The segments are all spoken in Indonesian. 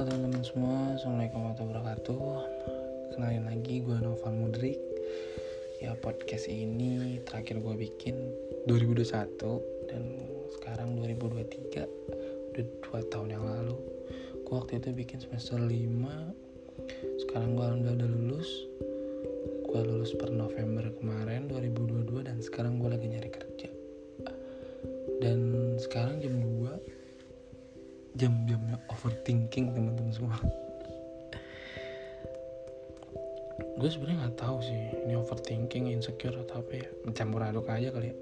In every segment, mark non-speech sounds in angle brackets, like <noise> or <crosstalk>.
Halo teman-teman semua, Assalamualaikum warahmatullahi wabarakatuh. Kenalin lagi, gue Noval Mudrik. Ya podcast ini terakhir gue bikin 2021 Dan sekarang 2023 Udah 2 tahun yang lalu. Gue waktu itu bikin semester 5 Sekarang gue alhamdulillah udah lulus. Gue lulus per November kemarin 2022 Dan sekarang gue lagi nyari kerja. Dan sekarang jam 2 jam-jamnya overthinking teman-teman semua. Gue sebenarnya nggak tahu sih ini overthinking insecure atau apa ya. Mencampur aduk aja kali ya.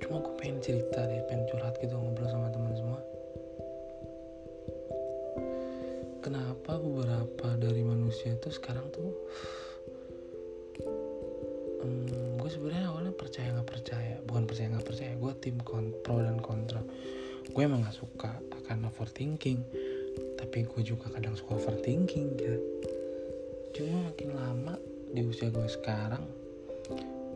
Cuma gue pengen cerita deh pengen curhat gitu ngobrol sama teman semua. Kenapa beberapa dari manusia itu sekarang tuh hmm, gue sebenarnya awalnya percaya nggak percaya. Bukan percaya nggak percaya gue tim pro dan kontra gue emang gak suka akan overthinking. Tapi gue juga kadang suka overthinking gitu cuma makin lama di usia gue sekarang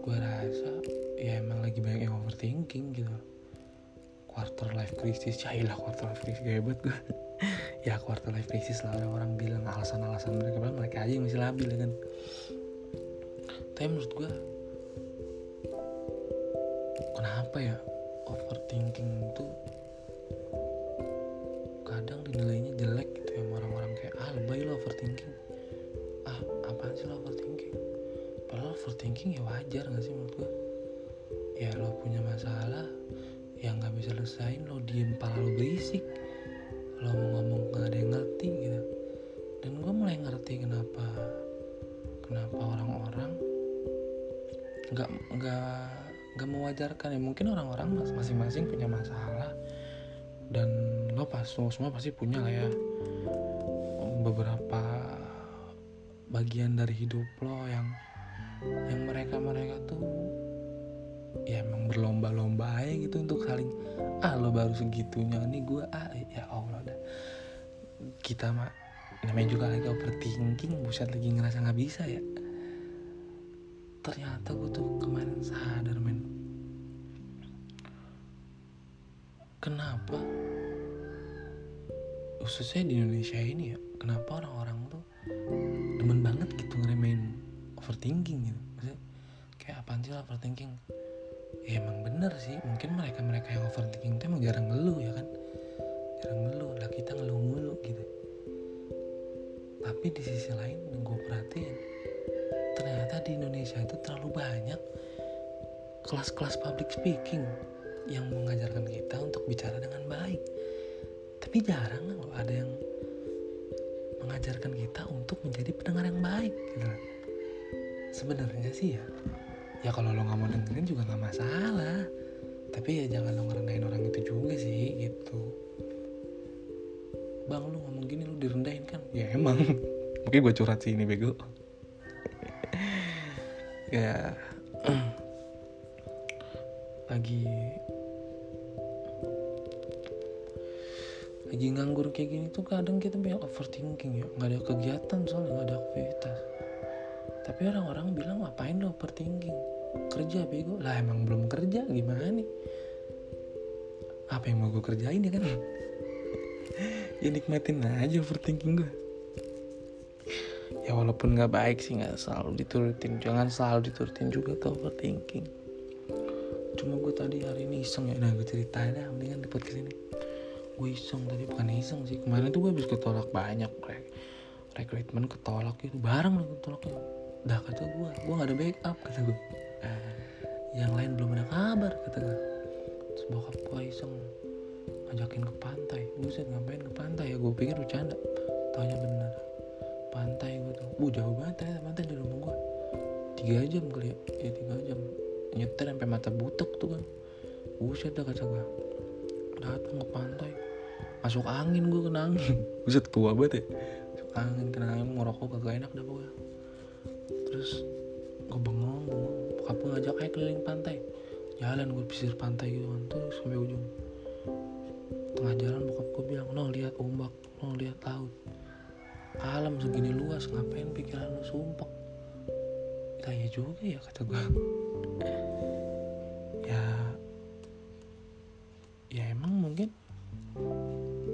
gue rasa ya emang lagi banyak yang overthinking gitu. Quarter life crisis ya ilah quarter life crisis hebat gue. <laughs> Ya quarter life crisis lah orang orang bilang alasan-alasan mereka bilang mereka aja yang masih labil ya kan. Tapi menurut gue kenapa ya overthinking tuh yang gak bisa lesain lo diem pala lo berisik. Lo mau ngomong gak ada yang ngerti gitu. Dan gue mulai ngerti kenapa kenapa orang-orang nggak nggak nggak mewajarkan ya. Mungkin orang-orang masing-masing punya masalah. Dan lo pas semua semua pasti punya lah ya beberapa bagian dari hidup lo yang yang mereka mereka tuh ya emang berlomba-lomba aja gitu untuk saling ah lo baru segitunya nih gue ah ya allah dah. Kita mah namanya juga lagi overthinking buset lagi ngerasa nggak bisa ya. Ternyata gue tuh kemarin sadar men. Kenapa khususnya di Indonesia ini ya kenapa orang-orang tuh demen banget gitu ngeremehin overthinking gitu? Maksudnya kayak apaan sih overthinking ya emang bener sih. Mungkin mereka-mereka yang overthinking tuh emang jarang ngeluh ya kan? Jarang ngeluh. Lah kita ngeluh mulu gitu. Tapi di sisi lain gue perhatiin ternyata di Indonesia itu terlalu banyak kelas-kelas public speaking yang mengajarkan kita untuk bicara dengan baik. Tapi jarang loh ada yang mengajarkan kita untuk menjadi pendengar yang baik gitu. Sebenarnya sih ya ya kalau lo nggak mau dengerin juga nggak masalah. Tapi ya jangan lo ngerendahin orang itu juga sih gitu. Bang lu ngomong gini lu direndahin kan? Ya emang. <laughs> Mungkin gue curhat sih ini bego. <laughs> Ya. <clears throat> Lagi. Lagi nganggur kayak gini tuh kadang kita banyak overthinking ya. Nggak ada kegiatan soalnya nggak ada aktivitas. Tapi orang-orang bilang ngapain lo overthinking kerja bego. Lah emang belum kerja gimana nih? Apa yang mau gue kerjain ya kan? <laughs> Ya nikmatin aja overthinking gue ya walaupun nggak baik sih nggak selalu diturutin. Jangan selalu diturutin juga tuh overthinking. Cuma gue tadi hari ini iseng ya. Nah gue ceritain dah. Mendingan di podcast ini. Gue iseng tadi. Bukan iseng sih. Kemarin tuh gue habis ketolak banyak rek rekrutmen ketolak itu. Bareng lah ketolaknya. Dah kata gue gue gak ada backup kata gue yang lain belum ada kabar kata gue terus bokap gue iseng ngajakin ke pantai. Buset ngapain ke pantai ya? Gue pikir bercanda. Tanya bener. Pantai gue tuh. Bu jauh banget ternyata pantai dari rumah gue tiga jam kali ya? Ya tiga jam. Nyetir sampai mata butek tuh kan buset dah kata gue datang ke pantai. Masuk angin gue kena angin. <laughs> Buset tua banget ya. Masuk angin kena angin. Ngerokok kagak enak dah gue terus gue bengong gue ngajak ayo keliling pantai. Jalan gue pisir pantai gitu kan terus sampai ujung. Tengah jalan bokap gue bilang no lihat ombak no lihat laut. Alam segini luas ngapain pikiran lu sumpah kita ya juga ya kata gue ya ya emang mungkin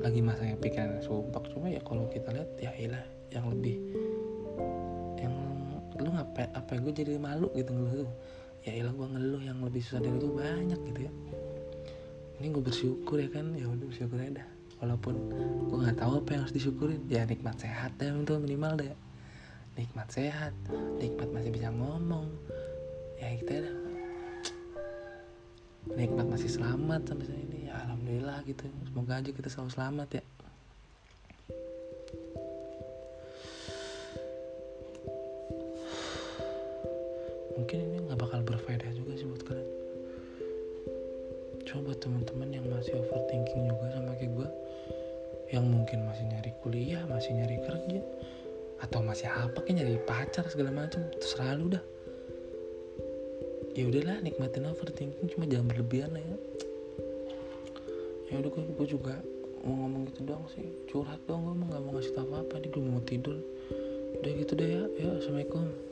lagi masanya pikiran sumpah cuma ya kalau kita lihat ya ilah yang lebih yang lu ngapain apa gue jadi malu gitu ngeluh tuh ya ilah gue ngeluh yang lebih susah dari itu banyak gitu ya. Ini gue bersyukur ya kan? Ya udah bersyukur aja dah. Walaupun gue nggak tahu apa yang harus disyukurin. Ya nikmat sehat ya itu minimal deh nikmat sehat nikmat masih bisa ngomong. Ya kita dah. Nikmat masih selamat sampai saat ini. Ya alhamdulillah gitu. Semoga aja kita selalu selamat ya mungkin ini nggak bakal berfaedah juga sih buat kalian. Coba teman-teman yang masih overthinking juga sama kayak gue yang mungkin masih nyari kuliah masih nyari kerja atau masih apa kayak nyari pacar segala macam terserah lu dah. Ya udahlah nikmatin overthinking cuma jangan berlebihan lah ya. Ya udah gue, gue juga mau ngomong gitu doang sih. Curhat doang gue mau nggak mau ngasih tau apa apa nih gue mau tidur. Udah gitu deh ya. Ya assalamualaikum